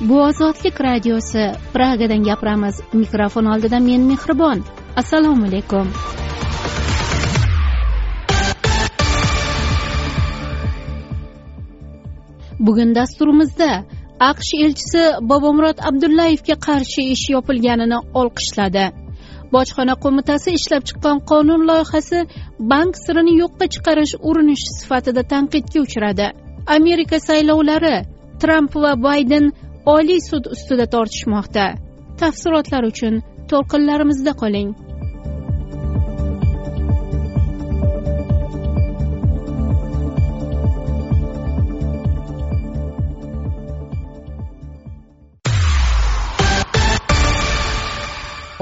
bu ozodlik radiosi pragadan gapiramiz. Mikrofon oldida men mehribon. Assalomu alaykum. Bugun dasturimizda aqsh elchisi bobomurod abdullayevga qarshi ish yopilganini olqishladi. Bojxona qo'mitasi ishlab chiqqan qonun loyihasi bank sirini yo'qqa chiqarish urinishi sifatida tanqidga uchradi. Amerika saylovlari tramp va bayden oliy sud ustida tortishmoqda. Tafsilotlar uchun to'lqinlarimizda qoling.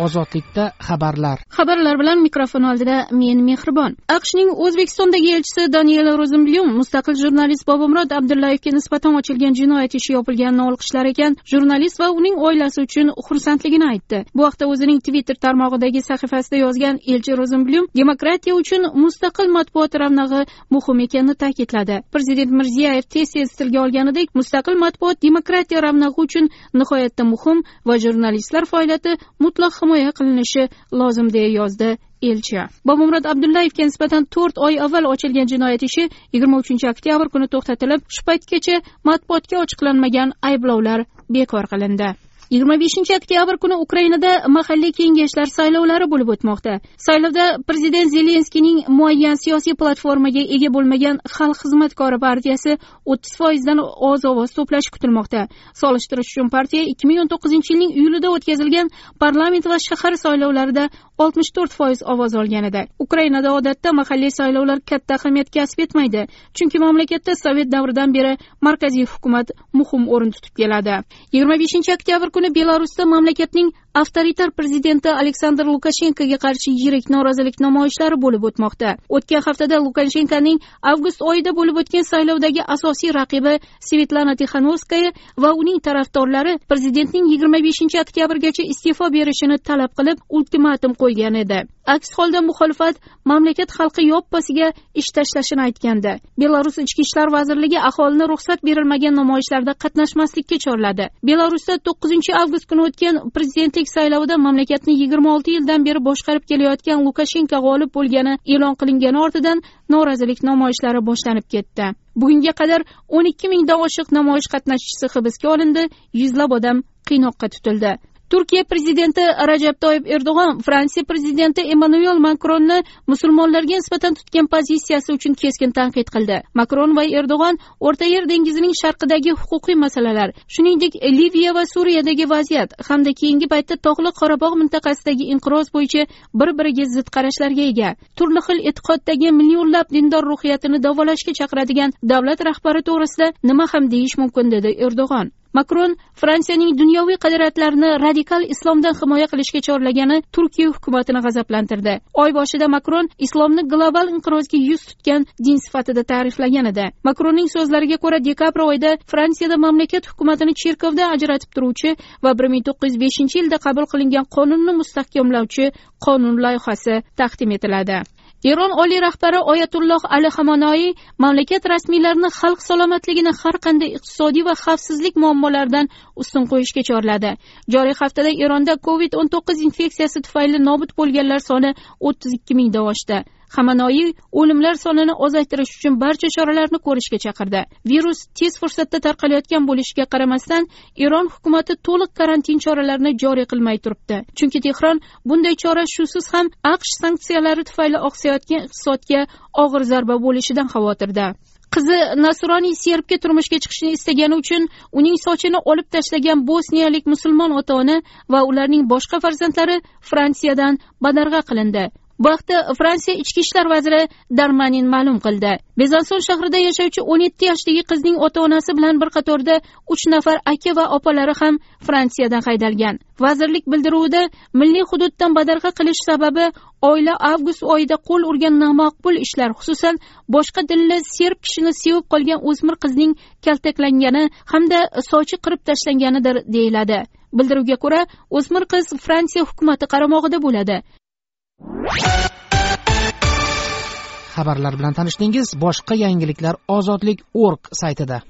Ozodlikda xabarlar. Xabarlar bilan mikrofon oldida men mehribon. Aqshning o'zbekistondagi elchisi daniel rozenblyum mustaqil jurnalist bobomurod abdullayevga nisbatan ochilgan jinoyat ishi yopilganini olqishlar ekan jurnalist va uning oilasi uchun xursandligini aytdi. Bu haqda o'zining twitter tarmog'idagi sahifasida yozgan elchi rozenblyum demokratiya uchun mustaqil matbuot ravnag'i muhim ekanini ta'kidladi. Prezident mirziyoyev tez tez tilga olganidek mustaqil matbuot demokratiya ravnag'i uchun nihoyatda muhim va jurnalistlar faoliyati mutlaq himoya qilinishi lozim deya yozdi elchi. Bobomurod abdullayevga nisbatan to'rt oy avval ochilgan jinoyat ishi yigirma uchinchi oktyabr kuni to'xtatilib shu paytgacha matbuotga ochiqlanmagan ayblovlar bekor qilindi. Yigirma beshinchi oktyabr kuni ukrainada mahalliy kengashlar saylovlari bo'lib o'tmoqda. Saylovda prezident zelenskiyning muayyan siyosiy platformaga ega bo'lmagan xalq xizmatkori partiyasi o'ttiz foizdan oz ovoz to'plashi kutilmoqda. Solishtirish uchun partiya ikki ming o'n to'qqizinchi yilning iyulida o'tkazilgan parlament va shahar saylovlarida oltmish to'rt foiz ovoz olganida. Ukrainada odatda mahalliy saylovlar katta ahamiyat kasb etmaydi chunki mamlakatda sovet davridan beri markaziy hukumat muhim o'rin tutib keladi. Yigirma beshinchi oktyabr kuni belarusda mamlakatning avtoritar prezidenti aleksandr lukashenkoga qarshi yirik norozilik namoyishlari bo'lib o'tmoqda. O'tgan haftada lukashenkoning avgust oyida bo'lib o'tgan saylovdagi asosiy raqibi svetlana tixanovskaya va uning tarafdorlari prezidentning yigirma beshinchi oktyabrgacha iste'fo berishini talab qilib ultimatum qo'ygan edi. Aks holda muxolifat mamlakat xalqi yoppasiga ish tashlashini aytgandi. Belarus ichki ishlar vazirligi aholini ruxsat berilmagan namoyishlarda qatnashmaslikka chorladi. Belarusda to'qqizinchi avgust kuni o'tgan prezidentlik saylovida mamlakatni yigirma olti yildan beri boshqarib kelayotgan lukashenko g'olib bo'lgani e'lon qilingani ortidan norozilik namoyishlari boshlanib ketdi. Bugunga qadar o'n ikki mingdan oshiq namoyish qatnashchisi hibsga olindi yuzlab odam qiynoqqa tutildi. Turkiya prezidenti rajab toyib erdo'g'on fransiya prezidenti emmanuel makronni musulmonlarga nisbatan tutgan pozitsiyasi uchun keskin tanqid qildi. Makron va erdo'g'on o'rta yer dengizining sharqidagi huquqiy masalalar shuningdek liviya va suriyadagi vaziyat hamda keyingi paytda tog'li qorabog' mintaqasidagi inqiroz bo'yicha bir biriga zid qarashlarga ega. Turli xil e'tiqoddagi millionlab dindor ruhiyatini davolashga chaqiradigan davlat rahbari to'g'risida nima ham deyish mumkin dedi erdo'g'on. Makron fransiyaning dunyoviy qadriyatlarini radikal islomdan himoya qilishga chorlagani turkiya hukumatini g'azablantirdi. Oy boshida makron islomni global inqirozga yuz tutgan din sifatida ta'riflagan edi. Makronning so'zlariga ko'ra dekabr oyida fransiyada mamlakat hukumatini cherkovdan ajratib turuvchi va bir ming to'qqiz yuz beshinchi yilda qabul qilingan qonunni mustahkamlovchi qonun loyihasi taqdim etiladi. Eron oliy rahbari oyatulloh ali hamonoiy mamlakat rasmiylarini xalq salomatligini har qanday iqtisodiy va xavfsizlik muammolaridan ustun qo'yishga chorladi. Joriy haftada eronda covid o'n to'qqiz infeksiyasi tufayli nobud bo'lganlar soni o'ttiz ikki mingdan oshdi. Hamanoyi o'limlar sonini ozaytirish uchun barcha choralarni ko'rishga chaqirdi. Virus tez fursatda tarqalayotgan bo'lishiga qaramasdan eron hukumati to'liq karantin choralarini joriy qilmay turibdi. Chunki tehron bunday chora shusiz ham aqsh sanksiyalari tufayli oqsayotgan iqtisodga og'ir zarba bo'lishidan xavotirda. Qizi nasroniy serbga turmushga chiqishni istagani uchun uning sochini olib tashlagan bosniyalik musulmon ota ona va ularning boshqa farzandlari fransiyadan badarg'a qilindi. Bu haqda fransiya ichki ishlar vaziri darmanin ma'lum qildi. Bezanson shahrida yashovchi o'n yetti yoshdagi qizning ota onasi bilan bir qatorda uch nafar aka va opalari ham fransiyadan haydalgan. Vazirlik bildiruvida milliy hududdan badarg'a qilish sababi oila avgust oyida qo'l urgan nomaqbul ishlar xususan boshqa dinli serb kishini sevib qolgan o'smir qizning kaltaklangani hamda sochi qirib tashlanganidir deyiladi. Bildiruvga ko'ra o'smir qiz fransiya hukumati qaramog'ida bo'ladi. Xabarlar bilan tanishdingiz. Boshqa yangiliklar ozodlik org saytida.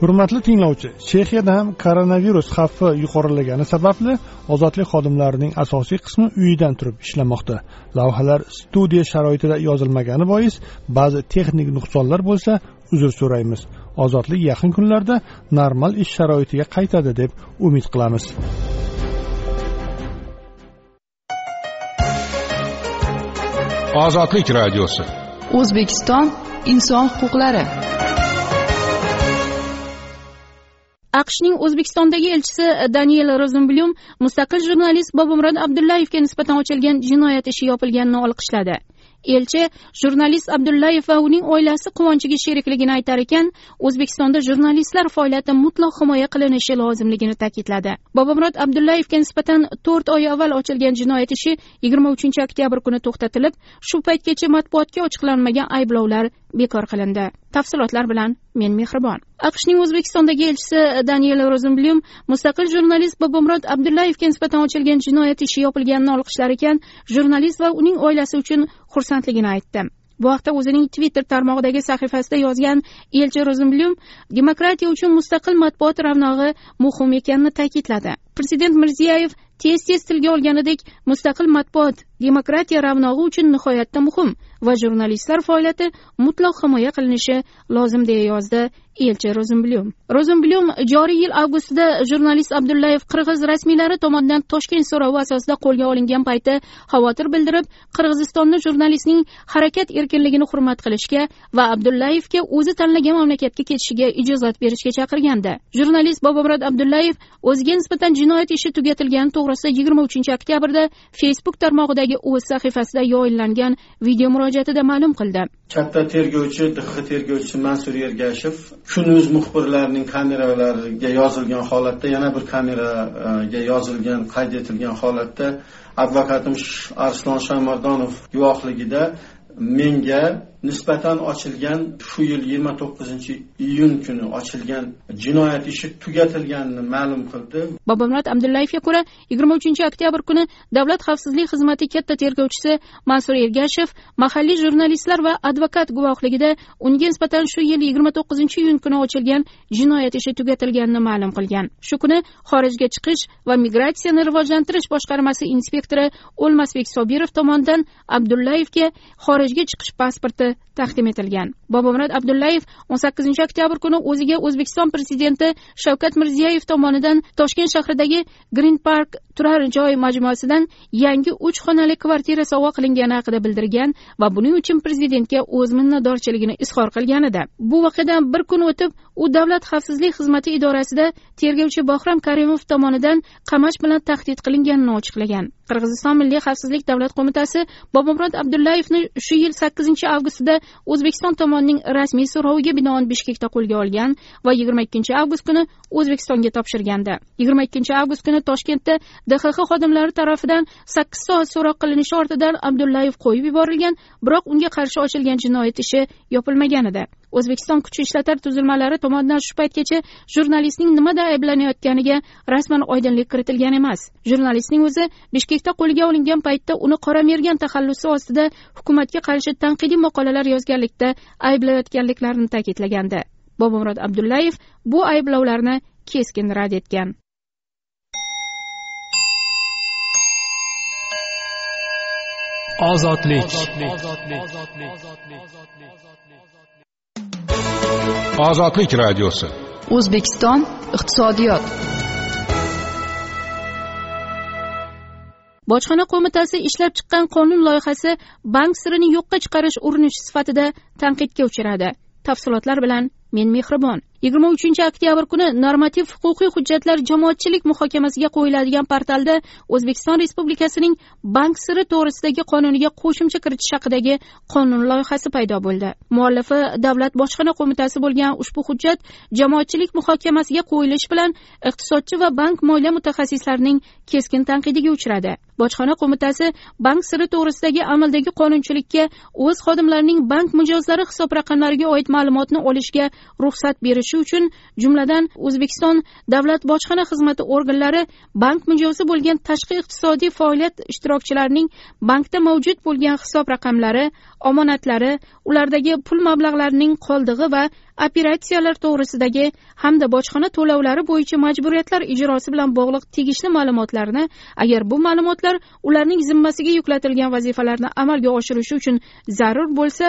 Hurmatli tinglovchi chexiyada ham koronavirus xavfi yuqorilagani sababli ozodlik xodimlarining asosiy qismi uyidan turib ishlamoqda. Lavhalar studiya sharoitida yozilmagani bois ba'zi texnik nuqsonlar bo'lsa uzr so'raymiz. Ozodlik yaqin kunlarda normal ish sharoitiga qaytadi deb umid qilamiz. Ozodlik radiosi o'zbekiston inson huquqlari. Aqshning o'zbekistondagi elchisi daniel rozenblyum mustaqil jurnalist bobomurod abdullayevga nisbatan ochilgan jinoyat ishi yopilganini olqishladi elchi jurnalist abdullayev va uning oilasi quvonchiga sherikligini aytar ekan o'zbekistonda jurnalistlar faoliyati mutlaq himoya qilinishi lozimligini ta'kidladi. Bobomurod abdullayevga nisbatan to'rt oy avval ochilgan jinoyat ishi yigirma uchinchi oktyabr kuni to'xtatilib shu paytgacha matbuotga ochiqlanmagan ayblovlar bekor qilindi. Tafsilotlar bilan men mehribon. Aqshning o'zbekistondagi elchisi daniel rozenblyum mustaqil jurnalist bobomurod abdullayevga nisbatan ochilgan jinoyat ishi yopilganini olqishlar ekan jurnalist va uning oilasi uchun xursandligini aytdi. Bu haqda o'zining twitter tarmog'idagi sahifasida yozgan elchi rozenblyum demokratiya uchun mustaqil matbuot ravnog'i muhim ekanini ta'kidladi. Prezident mirziyoyev tez tez tilga olganidek mustaqil matbuot demokratiya ravnog'i uchun nihoyatda muhim. Va jurnalistlar faoliyati mutlaq himoya qilinishi lozim deya yozdi elchi rozenblyum rozenblyum joriy yil avgustida jurnalist abdullayev qirg'iz rasmiylari tomonidan toshkent so'rovi asosida qo'lga olingan payti xavotir bildirib qirg'izistonda jurnalistning harakat erkinligini hurmat qilishga va abdullayevga o'zi tanlagan mamlakatga ketishiga ijozat berishga chaqirgandi. Jurnalist bobomurod abdullayev o'ziga nisbatan jinoyat ishi tugatilgani to'g'risida yigirma uchinchi oktyabrda facebook tarmog'idagi o'z sahifasida yoyinlangan video murojaatida ma'lum qildi. Katta tergovchi dx tergovchisi mansur ergashev kunuz muxbirlarining kameralariga yozilgan holatda yana bir kameraga yozilgan qayd etilgan holatda advokatim arslon shamardonov guvohligida menga nisbatan ochilgan shu yil yigirma to'qqizinchi iyun kuni ochilgan jinoyat ishi tugatilganini ma'lum qildi. Bobomurod abdullayevga ko'ra yigirma uchinchi oktyabr kuni davlat xavfsizlik xizmati katta tergovchisi mansur ergashev mahalliy jurnalistlar va advokat guvohligida unga nisbatan shu yil yigirma to'qqizinchi iyun kuni ochilgan jinoyat ishi tugatilganini ma'lum qilgan. Shu kuni xorijga chiqish va migratsiyani rivojlantirish boshqarmasi inspektori o'lmasbek sobirov tomonidan abdullayevga xorijga chiqish pasporti taqdim etilgan. Bobomurod abdullayev o'n sakkizinchi oktyabr kuni o'ziga o'zbekiston prezidenti shavkat mirziyoyev tomonidan toshkent shahridagi green park turar joy majmuasidan yangi uch xonali kvartira sovg'a qilingani haqida bildirgan va buning uchun prezidentga o'z minnatdorchiligini izhor qilgan edi bu voqeadan bir kun o'tib u davlat xavfsizlik xizmati idorasida tergovchi bahrom karimov tomonidan qamash bilan tahdid qilinganini ochiqlagan. Qirg'iziston milliy xavfsizlik davlat qo'mitasi bobomurod abdullayevni shu yil sakkizinchi avgustida o'zbekiston tomonining rasmiy so'roviga binoan bishkekda qo'lga olgan va yigirma ikkinchi avgust kuni o'zbekistonga topshirgandi. Yigirma ikkinchi avgust kuni toshkentda dxx xodimlari tarafidan sakkiz soat so'roq qilinishi ortidan abdullayev qo'yib yuborilgan biroq unga qarshi ochilgan jinoyat ishi yopilmagan edi. O'zbekiston kuch ishlatar tuzilmalari tomonidan shu paytgacha jurnalistning nimada ayblanayotganiga rasman oydinlik kiritilgan emas. Jurnalistning o'zi bishkekda qo'lga olingan paytda uni qora mergan taxallusi ostida hukumatga qarshi tanqidiy maqolalar yozganlikda ayblayotganliklarini ta'kidlagandi. Bobomurod abdullayev bu ayblovlarni keskin rad etgan. Ozodlik ozodlik radiosi o'zbekiston iqtisodiyot. Bojxona qo'mitasi ishlab chiqqan qonun loyihasi bank sirini yo'qqa chiqarish urinishi sifatida tanqidga uchradi. Tafsilotlar bilan men mehribon yigirma uchinchi oktyabr kuni normativ huquqiy hujjatlar jamoatchilik muhokamasiga qo'yiladigan portalda o'zbekiston respublikasining bank siri to'g'risidagi qonuniga qo'shimcha kiritish haqidagi qonun loyihasi paydo bo'ldi. Muallifi davlat bojxona qo'mitasi bo'lgan ushbu hujjat jamoatchilik muhokamasiga qo'yilishi bilan iqtisodchi va bank moliya mutaxassislarining keskin tanqidiga uchradi. Bojxona qo'mitasi bank siri to'g'risidagi amaldagi qonunchilikka o'z xodimlarining bank mijozlari hisob raqamlariga oid ma'lumotni olishga ruxsat berishi uchun jumladan o'zbekiston davlat bojxona xizmati organlari bank mijozi bo'lgan tashqi iqtisodiy faoliyat ishtirokchilarining bankda mavjud bo'lgan hisob raqamlari omonatlari ulardagi pul mablag'larining qoldig'i va operatsiyalar to'g'risidagi hamda bojxona to'lovlari bo'yicha majburiyatlar ijrosi bilan bog'liq tegishli ma'lumotlarni agar bu ma'lumotlar ularning zimmasiga yuklatilgan vazifalarni amalga oshirishi uchun zarur bo'lsa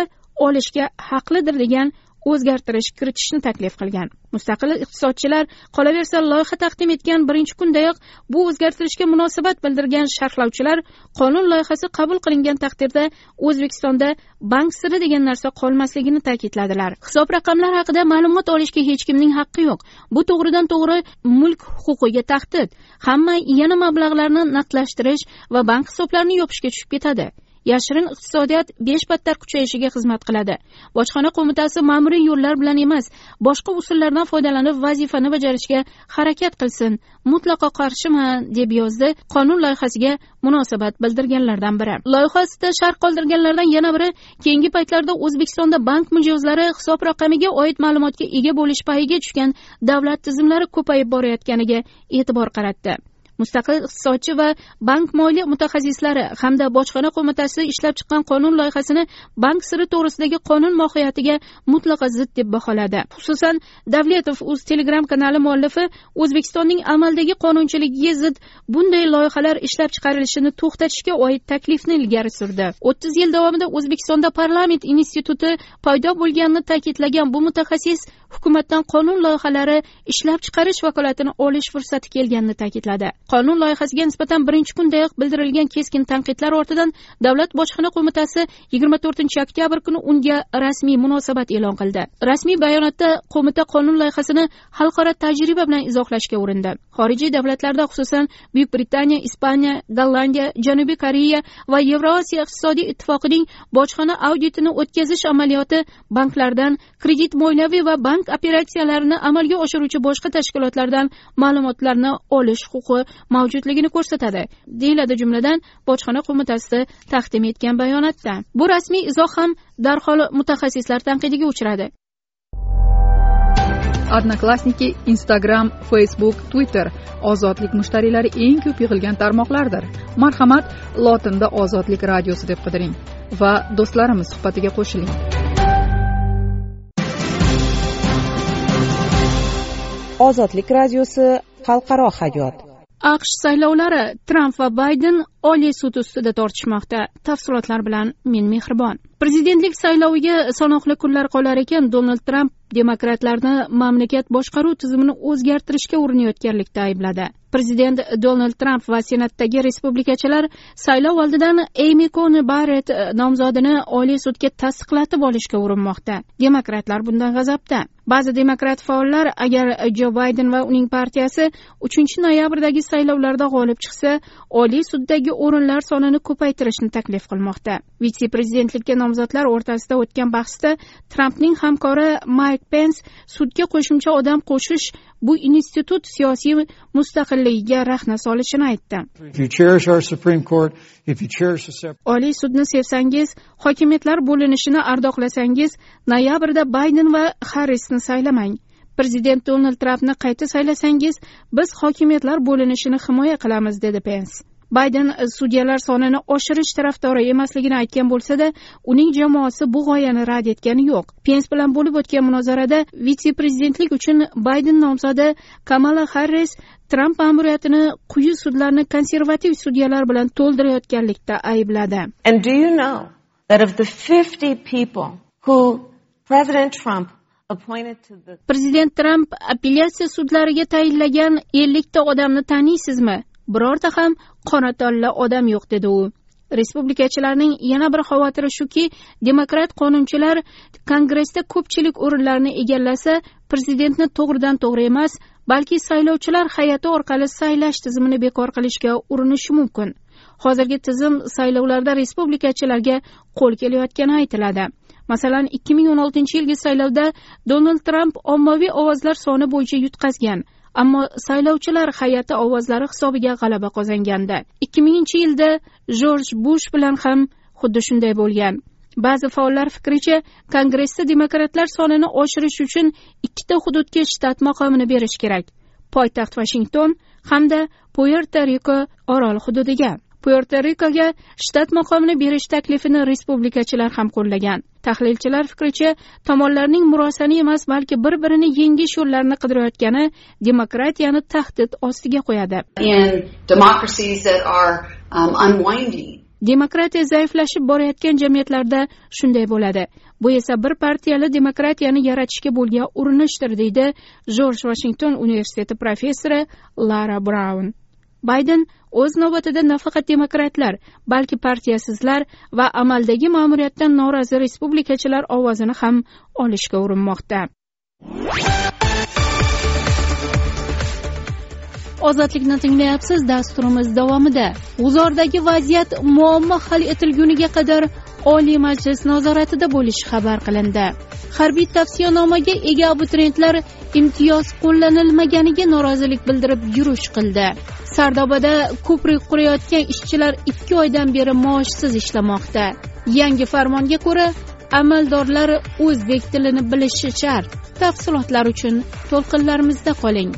olishga haqlidir degan o'zgartirish kiritishni taklif qilgan. Mustaqil iqtisodchilar qolaversa loyiha taqdim etgan birinchi kundayoq bu o'zgartirishga munosabat bildirgan sharhlovchilar qonun loyihasi qabul qilingan taqdirda o'zbekistonda bank siri degan narsa qolmasligini ta'kidladilar. Hisob raqamlar haqida ma'lumot olishga hech kimning haqqi yo'q. Bu to'g'ridan to'g'ri mulk huquqiga tahdid. Hamma yana mablag'larni naqdlashtirish va bank hisoblarini yopishga tushib ketadi. Yashirin iqtisodiyot besh battar kuchayishiga xizmat qiladi. Bojxona qo'mitasi ma'muriy yo'llar bilan emas boshqa usullardan foydalanib vazifani bajarishga harakat qilsin. Mutlaqo qarshiman deb yozdi qonun loyihasiga munosabat bildirganlardan biri. Loyihasida sharh qoldirganlardan yana biri keyingi paytlarda o'zbekistonda bank mijozlari hisob raqamiga oid ma'lumotga ega bo'lish payiga tushgan davlat tizimlari ko'payib borayotganiga e'tibor qaratdi. Mustaqil iqtisodchi va bank moliya mutaxassislari hamda bojxona qo'mitasi ishlab chiqqan qonun loyihasini bank siri to'g'risidagi qonun mohiyatiga mutlaqo zid deb baholadi. Xususan davletov o'z telegram kanali muallifi o'zbekistonning amaldagi qonunchiligiga zid bunday loyihalar ishlab chiqarilishini to'xtatishga oid taklifni ilgari surdi. O'ttiz yil davomida o'zbekistonda parlament instituti paydo bo'lganini ta'kidlagan bu mutaxassis hukumatdan qonun loyihalari ishlab chiqarish vakolatini olish fursati kelganini ta'kidladi. Qonun loyihasiga nisbatan birinchi kundayoq bildirilgan keskin tanqidlar ortidan davlat bojxona qo'mitasi yigirma to'rtinchi oktyabr kuni unga rasmiy munosabat e'lon qildi. Rasmiy bayonotda qo'mita qonun loyihasini xalqaro tajriba bilan izohlashga urindi. Xorijiy davlatlarda xususan buyuk britaniya ispaniya gollandiya janubiy koreya va yevrosiyo iqtisodiy ittifoqining bojxona auditini o'tkazish amaliyoti banklardan kredit moliyaviy va bank operatsiyalarini amalga oshiruvchi boshqa tashkilotlardan ma'lumotlarni olish huquqi mavjudligini ko'rsatadi deyiladi jumladan bojxona qo'mitasi taqdim etgan bayonotda. Bu rasmiy izoh ham darhol mutaxassislar tanqidiga uchradi. Odnoklassniki instagram facebook twitter. Ozodlik mushtariylari eng ko'p yig'ilgan tarmoqlardir. Marhamat lotinda ozodlik radiosi deb qidiring va do'stlarimiz suhbatiga qo'shiling. Ozodlik radiosi xalqaro hayot. Aqsh saylovlari tramp va bayden oliy sud ustida tortishmoqda. Tafsilotlar bilan men mehribon. Prezidentlik sayloviga sanoqli kunlar qolar ekan donald tramp demokratlarni mamlakat boshqaruv tizimini o'zgartirishga urinayotganlikda aybladi. Prezident donald tramp va senatdagi respublikachilar saylov oldidan eymi koni barrett nomzodini oliy sudga tasdiqlatib olishga urinmoqda. Demokratlar bundan g'azabda. Ba'zi demokrat faollar agar jo bayden va uning partiyasi uchinchi noyabrdagi saylovlarda g'olib chiqsa oliy suddagi o'rinlar sonini ko'paytirishni taklif qilmoqda. Vitse prezidentlikka nomzodlar o'rtasida o'tgan bahsda trampning hamkori mayk pens sudga qo'shimcha odam qo'shish bu institut siyosiy mustaqilligiga rahna solishini aytdi. Oliy sudni sevsangiz hokimiyatlar bo'linishini ardoqlasangiz noyabrda bayden va harrisni saylamang. Prezident donald trampni qayta saylasangiz biz hokimiyatlar bo'linishini himoya qilamiz dedi pens bayden e, sudyalar sonini oshirish tarafdori emasligini aytgan bo'lsada uning jamoasi bu g'oyani rad etgani yo'q. Pens bilan bo'lib o'tgan munozarada vitse prezidentlik uchun bayden nomzodi kamala harris tramp ma'muriyatini quyi sudlarni konservativ sudyalar bilan to'ldirayotganlikda aybladi. And do you know that of the 50 people who President Trump prezident tramp apellyatsiya sudlariga tayinlagan ellikta odamni taniysizmi? Birorta ham qora tolla odam yo'q dedi u. Respublikachilarning yana bir xavotiri shuki demokrat qonunchilar kongressda ko'pchilik o'rinlarni egallasa prezidentni to'g'ridan to'g'ri emas balki saylovchilar hay'ati orqali saylash tizimini bekor qilishga urinishi mumkin. Hozirgi tizim saylovlarda respublikachilarga qo'l kelayotgani aytiladi. Masalan ikki ming o'n oltinchi yilgi saylovda donald tramp ommaviy ovozlar soni bo'yicha yutqazgan ammo saylovchilar hay'ati ovozlari hisobiga g'alaba qozongandi. ikki minginchi yilda jorj bush bilan ham xuddi shunday bo'lgan. Ba'zi faollar fikricha kongressda demokratlar sonini oshirish uchun ikkita hududga shtat maqomini berish kerak. Poytaxt vashington hamda puerto riko orol hududiga. Puerto rikoga shtat maqomini berish taklifini respublikachilar ham qo'llagan. Tahlilchilar fikricha tomonlarning murosani emas balki bir birini yengish yo'llarini qidirayotgani demokratiyani tahdid ostiga qo'yadi. Demokratiya zaiflashib borayotgan jamiyatlarda shunday bo'ladi. Bu esa bir partiyali demokratiyani yaratishga bo'lgan urinishdir deydi jorj vashington universiteti professori lara braun bayden o'z navbatida nafaqat demokratlar balki partiyasizlar va amaldagi ma'muriyatdan norozi respublikachilar ovozini ham olishga urinmoqda. Ozodlikni tinglayapsiz dasturimiz davomida. G'uzordagi vaziyat muammo hal etilguniga qadar oliy majlis nazoratida bo'lishi xabar qilindi. Harbiy tavsiyanomaga ega abituriyentlar imtiyoz qo'llanilmaganiga norozilik bildirib yurish qildi. Sardobada ko'prik qurayotgan ishchilar ikki oydan beri maoshsiz ishlamoqda. Yangi farmonga ko'ra amaldorlar o'zbek tilini bilishi shart. Tafsilotlar uchun to'lqinlarimizda qoling.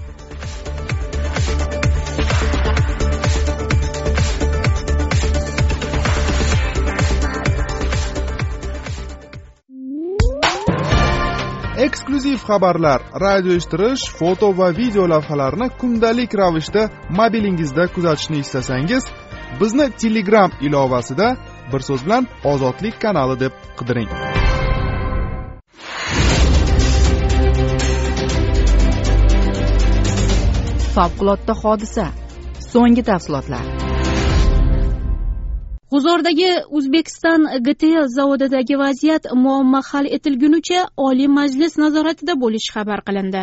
Eksklyuziv xabarlar radio eshittirish foto va video lavhalarni kundalik ravishda mobilingizda kuzatishni istasangiz bizni telegram ilovasida bir so'z bilan ozodlik kanali deb qidiring. Favqulodda hodisa. So'nggi tafsilotlar. G'uzordagi o'zbekiston gtl zavodidagi vaziyat muammo hal etilgunicha oliy majlis nazoratida bo'lishi xabar qilindi.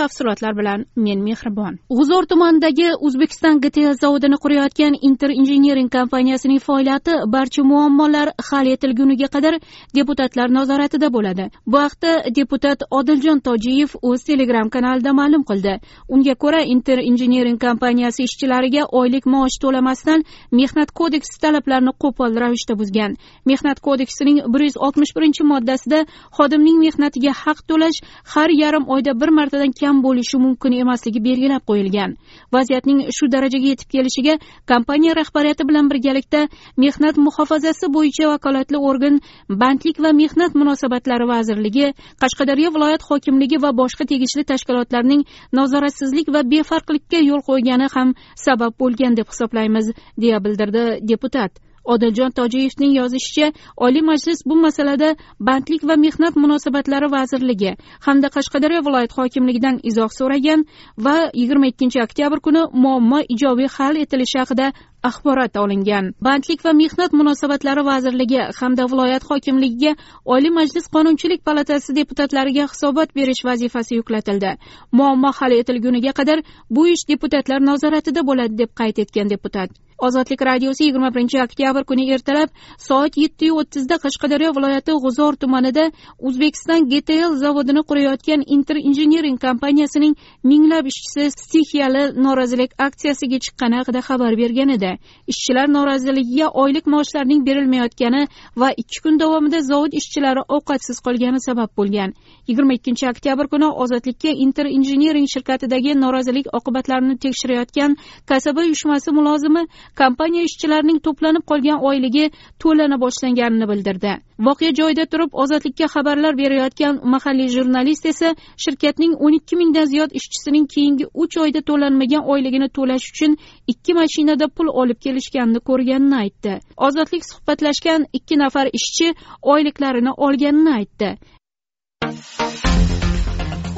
Tafsilotlar bilan men mehribon. G'uzor tumanidagi o'zbekiston gts zavodini qurayotgan inter injenering kompaniyasining faoliyati barcha muammolar hal etilguniga qadar deputatlar nazoratida bo'ladi. Bu haqda deputat odiljon tojiyev o'z telegram kanalida ma'lum qildi. Unga ko'ra inter injenering kompaniyasi ishchilariga oylik maosh to'lamasdan mehnat kodeksi talablarini qo'pol ravishda buzgan. Mehnat kodeksining bir yuz oltmish birinchi moddasida xodimning mehnatiga haq to'lash har yarim oyda bir martadan kam kam bo'lishi mumkin emasligi belgilab qo'yilgan. Vaziyatning shu darajaga yetib kelishiga kompaniya rahbariyati bilan birgalikda mehnat muhofazasi bo'yicha vakolatli organ bandlik va mehnat munosabatlari vazirligi qashqadaryo viloyat hokimligi va boshqa tegishli tashkilotlarning nazoratsizlik va befarqlikka yo'l qo'ygani ham sabab bo'lgan deb hisoblaymiz deya bildirdi deputat. Odiljon tojiyevning yozishicha oliy majlis bu masalada bandlik va mehnat munosabatlari vazirligi hamda qashqadaryo viloyat hokimligidan izoh so'ragan va yigirma ikkinchi oktyabr kuni muammo ijobiy hal etilishi haqida axborot olingan. Bandlik va mehnat munosabatlari vazirligi hamda viloyat hokimligiga oliy majlis qonunchilik palatasi deputatlariga hisobot berish vazifasi yuklatildi. Muammo hal etilguniga qadar bu ish deputatlar nazoratida bo'ladi deb qayd etgan deputat. Ozodlik radiosi yigirma birinchi oktyabr kuni ertalab soat yettiyu o'ttizda qashqadaryo viloyati g'uzor tumanida o'zbekiston gtl zavodini qurayotgan inter injenering kompaniyasining minglab ishchisi stixiyali norozilik aksiyasiga chiqqani haqida xabar bergan edi. Ishchilar noroziligiga oylik maoshlarning berilmayotgani va ikki kun davomida zavod ishchilari ovqatsiz qolgani sabab bo'lgan. Yigirma ikkinchi oktyabr kuni ozodlikka inter injenering shirkatidagi norozilik oqibatlarini tekshirayotgan kasaba uyushmasi mulozimi kompaniya ishchilarining to'planib qolgan oyligi to'lana boshlanganini bildirdi. Voqea joyida turib ozodlikka xabarlar berayotgan mahalliy jurnalist esa shirkatning o'n ikki mingdan ziyod ishchisining keyingi uch oyda to'lanmagan oyligini to'lash uchun ikki mashinada pul olib kelishganini ko'rganini aytdi. Ozodlik suhbatlashgan ikki nafar ishchi oyliklarini olganini aytdi.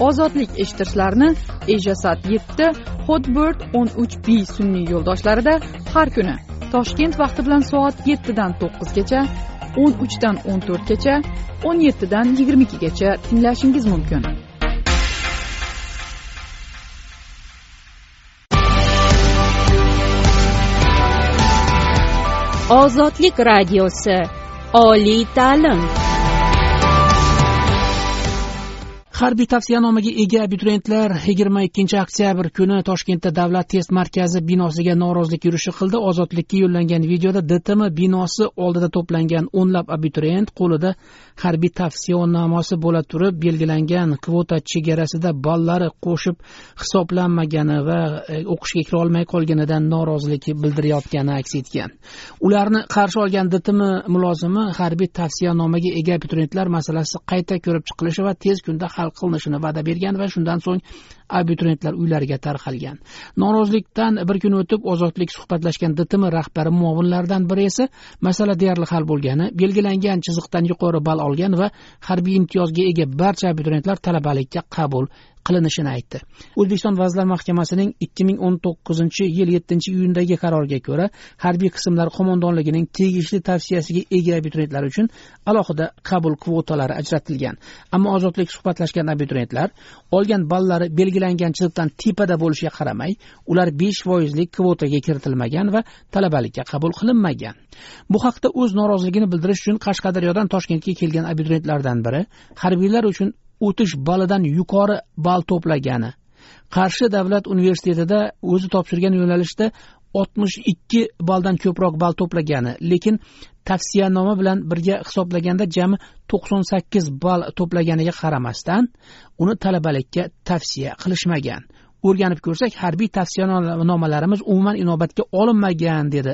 Ozodlik eshittirishlarini ejasat yetti hotbird o'n uch b sun'iy yo'ldoshlarida har kuni toshkent vaqti bilan soat yettidan to'qqizgacha o'n uchdan o'n to'rtgacha o'n yettidan yigirma ikkigacha tinglashingiz mumkin. Ozodlik radiosi oliy ta'lim. Harbiy tavsiyanomaga ega abituriyentlar yigirma ikkinchi oktyabr kuni toshkentda davlat test markazi binosiga norozilik yurishi qildi. Ozodlikka yo'llangan videoda dtm binosi oldida to'plangan o'nlab abituriyent qo'lida harbiy tavsiyanomasi bo'la turib belgilangan kvota chegarasida ballari qo'shib hisoblanmagani va e, o'qishga kira olmay qolganidan norozilik bildirayotgani aks etgan. Ularni qarshi olgan dtm mulozimi harbiy tavsiyanomaga ega abituriyentlar masalasi qayta ko'rib chiqilishi va tez kunda hal qilinishini va'da bergan va shundan so'ng abituriyentlar uylariga tarqalgan. Norozilikdan bir kun o'tib ozodlik suhbatlashgan dtm rahbari muovinlaridan biri esa masala deyarli hal bo'lgani belgilangan chiziqdan yuqori ball olgan va harbiy imtiyozga ega barcha abituriyentlar talabalikka qabul qilinishini aytdi. O'zbekiston vazirlar mahkamasining ikki ming o'n to'qqizinchi yil yettinchi iyundagi qaroriga ko'ra harbiy qismlar qo'mondonligining tegishli tavsiyasiga ega abituriyentlar uchun alohida qabul kvotalari ajratilgan. Ammo ozodlik suhbatlashgan abituriyentlar olgan ballari belgilangan chiziqdan tepada bo'lishiga qaramay ular besh foizlik kvotaga kiritilmagan va talabalikka qabul qilinmagan. Bu haqda o'z noroziligini bildirish uchun qashqadaryodan toshkentga kelgan abituriyentlardan biri harbiylar uchun o'tish balidan yuqori ball to'plagani. Qarshi davlat universitetida o'zi topshirgan yo'nalishda oltmish ikki balldan ko'proq ball to'plagani. Lekin tavsiyanoma bilan birga hisoblaganda jami to'qson sakkiz ball to'plaganiga qaramasdan uni talabalikka tavsiya qilishmagan. O'rganib ko'rsak harbiy tavsiyanomalarimiz umuman inobatga olinmagan dedi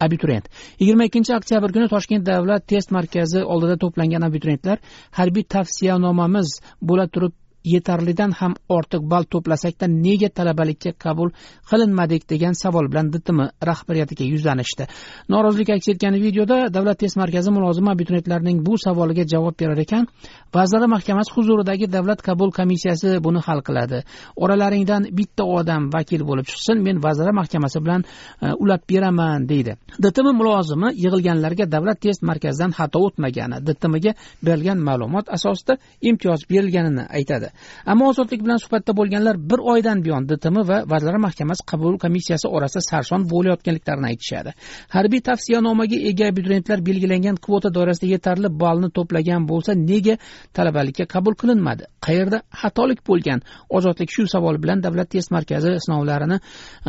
abituriyent. Yigirma ikkinchi oktyabr kuni toshkent davlat test markazi oldida to'plangan abituriyentlar harbiy tavsiyanomamiz bo'la turib yetarlidan ham ortiq ball to'plasakda nega talabalikka qabul qilinmadik degan savol bilan dtm rahbariyatiga yuzlanishdi. Norozilik aks etgan videoda davlat test markazi mulozimi abituriyentlarning bu savoliga javob berar ekan vazirlar mahkamasi huzuridagi davlat qabul komissiyasi buni hal qiladi. Oralaringdan bitta odam vakil bo'lib chiqsin men vazirlar mahkamasi bilan e, ulab beraman deydi. Dtm mulozimi yig'ilganlarga davlat test markazidan xato o'tmagani dtmga berilgan ma'lumot asosida imtiyoz berilganini aytadi. Ammo ozodlik bilan suhbatda bo'lganlar bir oydan buyon dtm va vazirlar mahkamasi qabul komissiyasi orasida sarson bo'layotganliklarini aytishadi. Harbiy tavsiyanomaga ega abituriyentlar belgilangan kvota doirasida yetarli ballni to'plagan bo'lsa nega talabalikka qabul qilinmadi? Qayerda xatolik bo'lgan ozodlik shu savol bilan davlat test markazi sinovlarini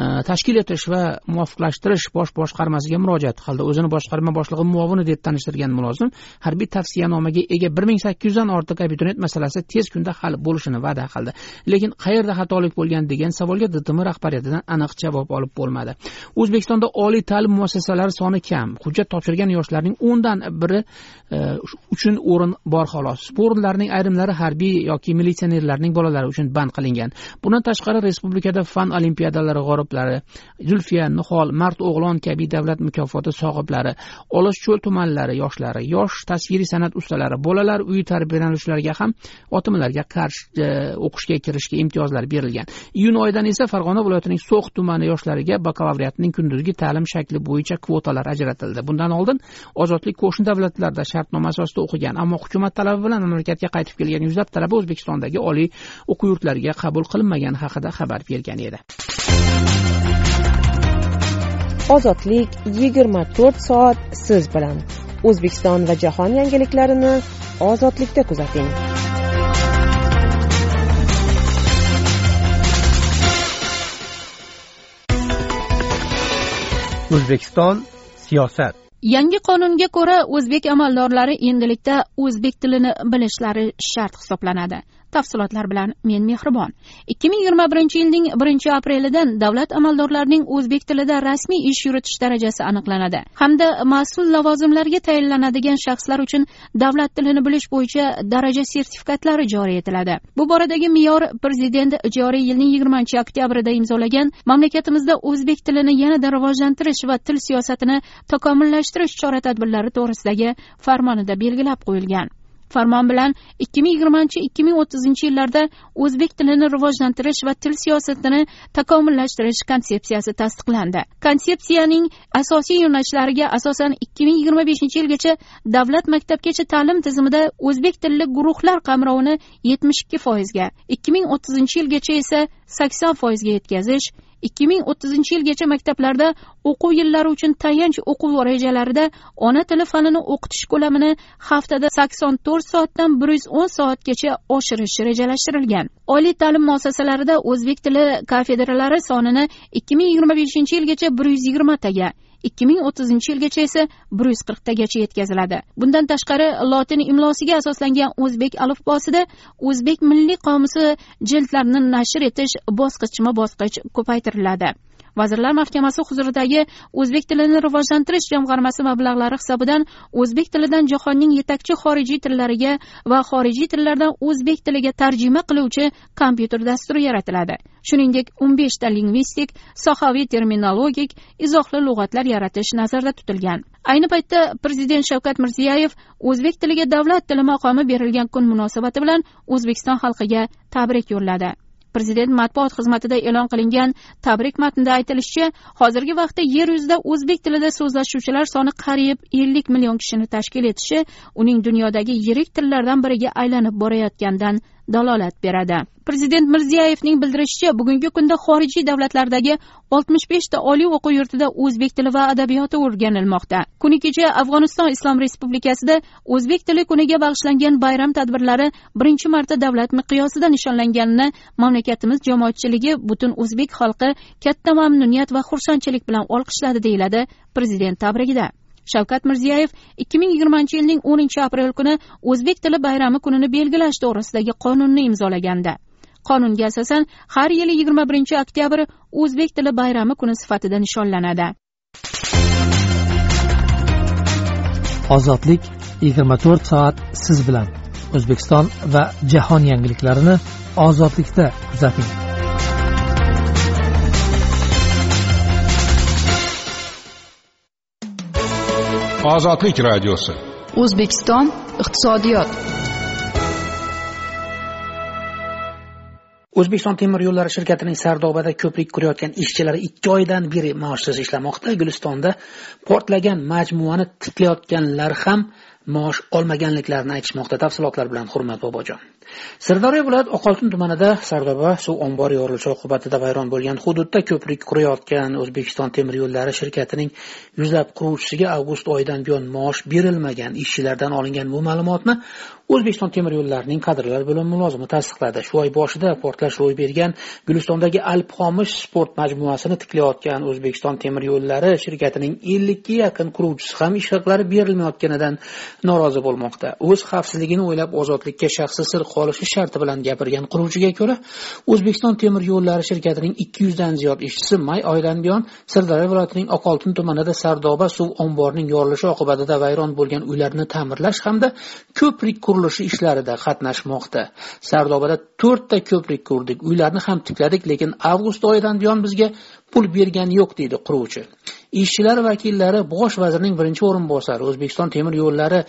e, tashkil etish va muvofiqlashtirish bosh boshqarmasiga murojaat qildi. O'zini boshqarma boshlig'i muovini deb tanishtirgan mulozim harbiy tavsiyanomaga ega bir ming sakkiz yuzdan ortiq abituriyent masalasi tez kunda hal bo'lishini va'da qildi. Lekin qayerda xatolik bo'lgan degan savolga dtm rahbariyatidan aniq javob olib bo'lmadi. O'zbekistonda oliy ta'lim muassasalari soni kam. Hujjat topshirgan yoshlarning o'ndan biri e, uchun o'rin bor xolos. Bu o'rinlarning ayrimlari harbiy yoki militsionerlarning bolalari uchun band qilingan. Bundan tashqari respublikada fan olimpiadalari g'oliblari zulfiya nihol mard o'g'lon kabi davlat mukofoti sohiblari olis cho'l tumanlari yoshlari yosh tasviriy san'at ustalari bolalar uyi tarbiyalanuvchilariga ham otimlarga qarshi E, o'qishga kirishga imtiyozlar berilgan. Iyun oyidan esa farg'ona viloyatining so'x tumani yoshlariga bakalavriatning kunduzgi ta'lim shakli bo'yicha kvotalar ajratildi. Bundan oldin ozodlik qo'shni davlatlarda shartnoma asosida o'qigan ammo hukumat talabi bilan mamlakatga qaytib kelgan yuzlab talaba o'zbekistondagi oliy o'quv yurtlariga qabul qilinmagani haqida xabar bergan edi. Ozodlik yigirma to'rt soat siz bilan. O'zbekiston va jahon yangiliklarini ozodlikda kuzating. O'zbekiston siyosat. Yangi qonunga ko'ra o'zbek amaldorlari endilikda o'zbek tilini bilishlari shart hisoblanadi. Tafsilotlar bilan men mehribon. Ikki ming yigirma birinchi yilning birinchi aprelidan davlat amaldorlarining o'zbek tilida rasmiy ish yuritish darajasi aniqlanadi hamda mas'ul lavozimlarga tayinlanadigan shaxslar uchun davlat tilini bilish bo'yicha daraja sertifikatlari joriy etiladi. Bu boradagi me'yor prezident joriy yilning yigirmanchi oktyabrida imzolagan mamlakatimizda o'zbek tilini yanada rivojlantirish va til siyosatini takomillashtirish chora tadbirlari to'g'risidagi farmonida belgilab qo'yilgan. Farmon bilan ikki ming yigirmanchi ikki ming o'ttizinchi yillarda o'zbek tilini rivojlantirish va til siyosatini takomillashtirish konsepsiyasi tasdiqlandi. Konsepsiyaning asosiy yo'nalishlariga asosan ikki ming yigirma beshinchi yilgacha davlat maktabgacha ta'lim tizimida o'zbek tilli guruhlar qamrovini yetmish ikki foizga ikki ming o'ttizinchi yilgacha esa sakson foizga yetkazish ikki ming o'ttizinchi yilgacha maktablarda o'quv yillari uchun tayanch o'quv rejalarida ona tili fanini o'qitish ko'lamini haftada sakson to'rt soatdan bir yuz o'n soatgacha oshirish rejalashtirilgan. Oliy ta'lim muassasalarida o'zbek tili kafedralari sonini ikki ming yigirma beshinchi yilgacha bir yuz yigirmataga ikki ming o'ttizinchi yilgacha esa bir yuz qirqtagacha yetkaziladi. Bundan tashqari lotin imlosiga asoslangan o'zbek alifbosida o'zbek milliy qomusi jildlarini nashr etish bosqichma bosqich ko'paytiriladi. Vazirlar mahkamasi huzuridagi o'zbek tilini rivojlantirish jamg'armasi mablag'lari hisobidan o'zbek tilidan jahonning yetakchi xorijiy tillariga va xorijiy tillardan o'zbek tiliga tarjima qiluvchi kompyuter dasturi yaratiladi. Shuningdek o'n beshta lingvistik sohaviy terminologik izohli lug'atlar yaratish nazarda tutilgan. Ayni paytda prezident shavkat mirziyoyev o'zbek tiliga davlat tili maqomi berilgan kun munosabati bilan o'zbekiston xalqiga tabrik yo'lladi. Prezident matbuot xizmatida e'lon qilingan tabrik matnida aytilishicha hozirgi vaqtda yer yuzida o'zbek tilida so'zlashuvchilar soni qariyb ellik million kishini tashkil etishi uning dunyodagi yirik tillardan biriga aylanib borayotganidan dalolat beradi. Prezident mirziyoyevning bildirishicha bugungi kunda xorijiy davlatlardagi oltmish beshta oliy o'quv yurtida o'zbek tili va adabiyoti o'rganilmoqda. Kuni kecha afg'oniston islom respublikasida o'zbek tili kuniga bag'ishlangan bayram tadbirlari birinchi marta davlat miqyosida nishonlanganini mamlakatimiz jamoatchiligi butun o'zbek xalqi katta mamnuniyat va xursandchilik bilan olqishladi deyiladi prezident tabrigida. Shavkat mirziyoyev ikki ming yigirmanchi yilning o'ninchi aprel kuni o'zbek tili bayrami kunini belgilash to'g'risidagi qonunni imzolagandi. Qonunga asosan har yili yigirma birinchi oktyabr o'zbek tili bayrami kuni sifatida nishonlanadi. Ozodlik yigirma to'rt soat siz bilan. O'zbekiston va jahon yangiliklarini ozodlikda kuzating. Ozodlik radiosi o'zbekiston iqtisodiyot. O'zbekiston temir yo'llari shirkatining sardobada ko'prik qurayotgan ishchilari ikki oydan beri maoshsiz ishlamoqda. Gulistonda portlagan majmuani tiklayotganlar ham maosh olmaganliklarini aytishmoqda. Tafsilotlar bilan hurmat bobojon sirdaryo viloyati oqoltin tumanida sardoba suv ombori yorilishi oqibatida vayron bo'lgan hududda ko'prik qurayotgan o'zbekiston temir yo'llari shirkatining yuzlab quruvchisiga avgust oyidan buyon maosh berilmagan ishchilardan olingan bu ma'lumotni o'zbekiston temir yo'llarining kadrlar bo'limi mulozimi tasdiqladi. Shu oy boshida portlash ro'y bergan gulistondagi alp xomish sport majmuasini tiklayotgan o'zbekiston temir yo'llari shirkatining ellikka yaqin quruvchisi ham ish haqlari berilmayotganidan norozi bo'lmoqda. O'z xavfsizligini o'ylab ozodlikka shaxsi sir qolishi sharti bilan gapirgan quruvchiga ko'ra o'zbekiston temir yo'llari shirkatining ikki yuzdan ziyod ishchisi may oyidan buyon sirdaryo viloyatining oqoltin tumanida sardoba suv omborining yorilishi oqibatida vayron bo'lgan uylarni ta'mirlash hamda ko'prik qurilishi ishlarida qatnashmoqda. Sardobada to'rtta ko'prik qurdik uylarni ham tikladik lekin avgust oyidan buyon bizga pul bergani yo'q deydi quruvchi. Ishchilar vakillari bosh vazirning birinchi o'rinbosari o'zbekiston temir yo'llari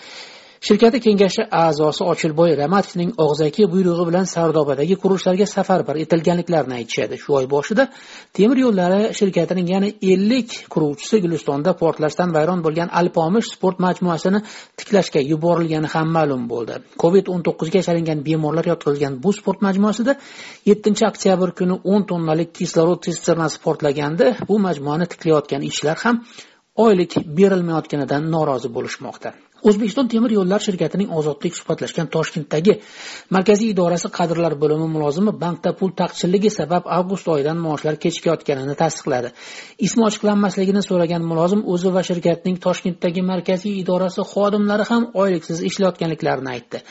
shirkati kengashi a'zosi ochilboy ramatovning og'zaki buyrug'i bilan sardobadagi qurilishlarga safarbar etilganliklarini aytishadi. Shu oy boshida temir yo'llari shirkatining yana ellik quruvchisi gulistonda portlashdan vayron bo'lgan alpomish sport majmuasini tiklashga yuborilgani ham ma'lum bo'ldi. Covid o'n to'qqizga chalingan bemorlar yotqizilgan bu sport majmuasida yettinchi oktyabr kuni o'n tonnalik kislorod sisternasi portlaganda bu majmuani tiklayotgan ishchilar ham oylik berilmayotganidan norozi bo'lishmoqda. O'zbekiston temir yo'llar shirkatining ozodlik suhbatlashgan toshkentdagi markaziy idorasi kadrlar bo'limi mulozimi bankda pul taqchilligi sabab avgust oyidan maoshlar kechikayotganini tasdiqladi. Ismi ochiqlanmasligini so'ragan mulozim o'zi va shirkatning toshkentdagi markaziy idorasi xodimlari ham oyliksiz ishlayotganliklarini aytdi.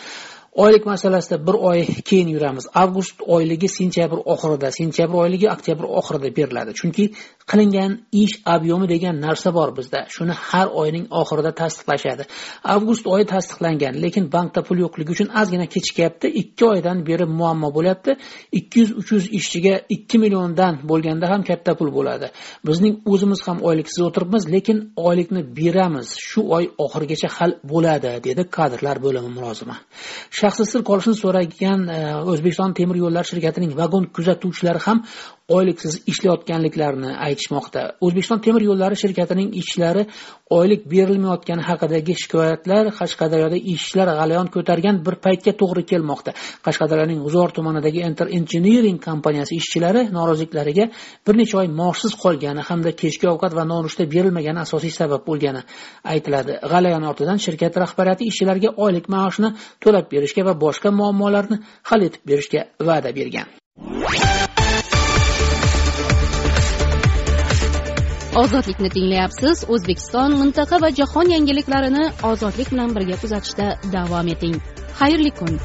Oylik masalasida bir oy keyin yuramiz. Avgust oyligi sentyabr oxirida sentyabr oyligi oktyabr oxirida beriladi. Chunki qilingan ish obyomi degan narsa bor bizda. Shuni har oyning oxirida tasdiqlashadi. Avgust oyi tasdiqlangan lekin bankda pul yo'qligi uchun ozgina kechikyapti. Ikki oydan beri muammo bo'lyapti. Ikki yuz uch yuz ishchiga ikki milliondan bo'lganda ham katta pul bo'ladi. Bizning o'zimiz ham oyliksiz o'tiribmiz lekin oylikni beramiz. Shu oy oxirigacha hal bo'ladi dedi kadrlar bo'limi mulozimi. Shaxsi sir qolishini so'ragan e, o'zbekiston temir yo'llari shirkatining vagon kuzatuvchilari ham oyliksiz ishlayotganliklarini aytishmoqda. O'zbekiston temir yo'llari shirkatining ishchilari oylik berilmayotgani haqidagi shikoyatlar qashqadaryoda ishchilar g'alayon ko'targan bir paytga to'g'ri kelmoqda. Qashqadaryoning g'uzor tumanidagi enter engineering kompaniyasi ishchilari noroziliklariga bir necha oy maoshsiz qolgani hamda kechki ovqat va nonushta berilmagani asosiy sabab bo'lgani aytiladi. G'alayon ortidan shirkat rahbariyati ishchilarga oylik maoshni to'lab berishga va boshqa muammolarni hal etib berishga va'da bergan. Ozodlikni tinglayapsiz o'zbekiston mintaqa va jahon yangiliklarini ozodlik bilan birga kuzatishda davom eting. Xayrli kun.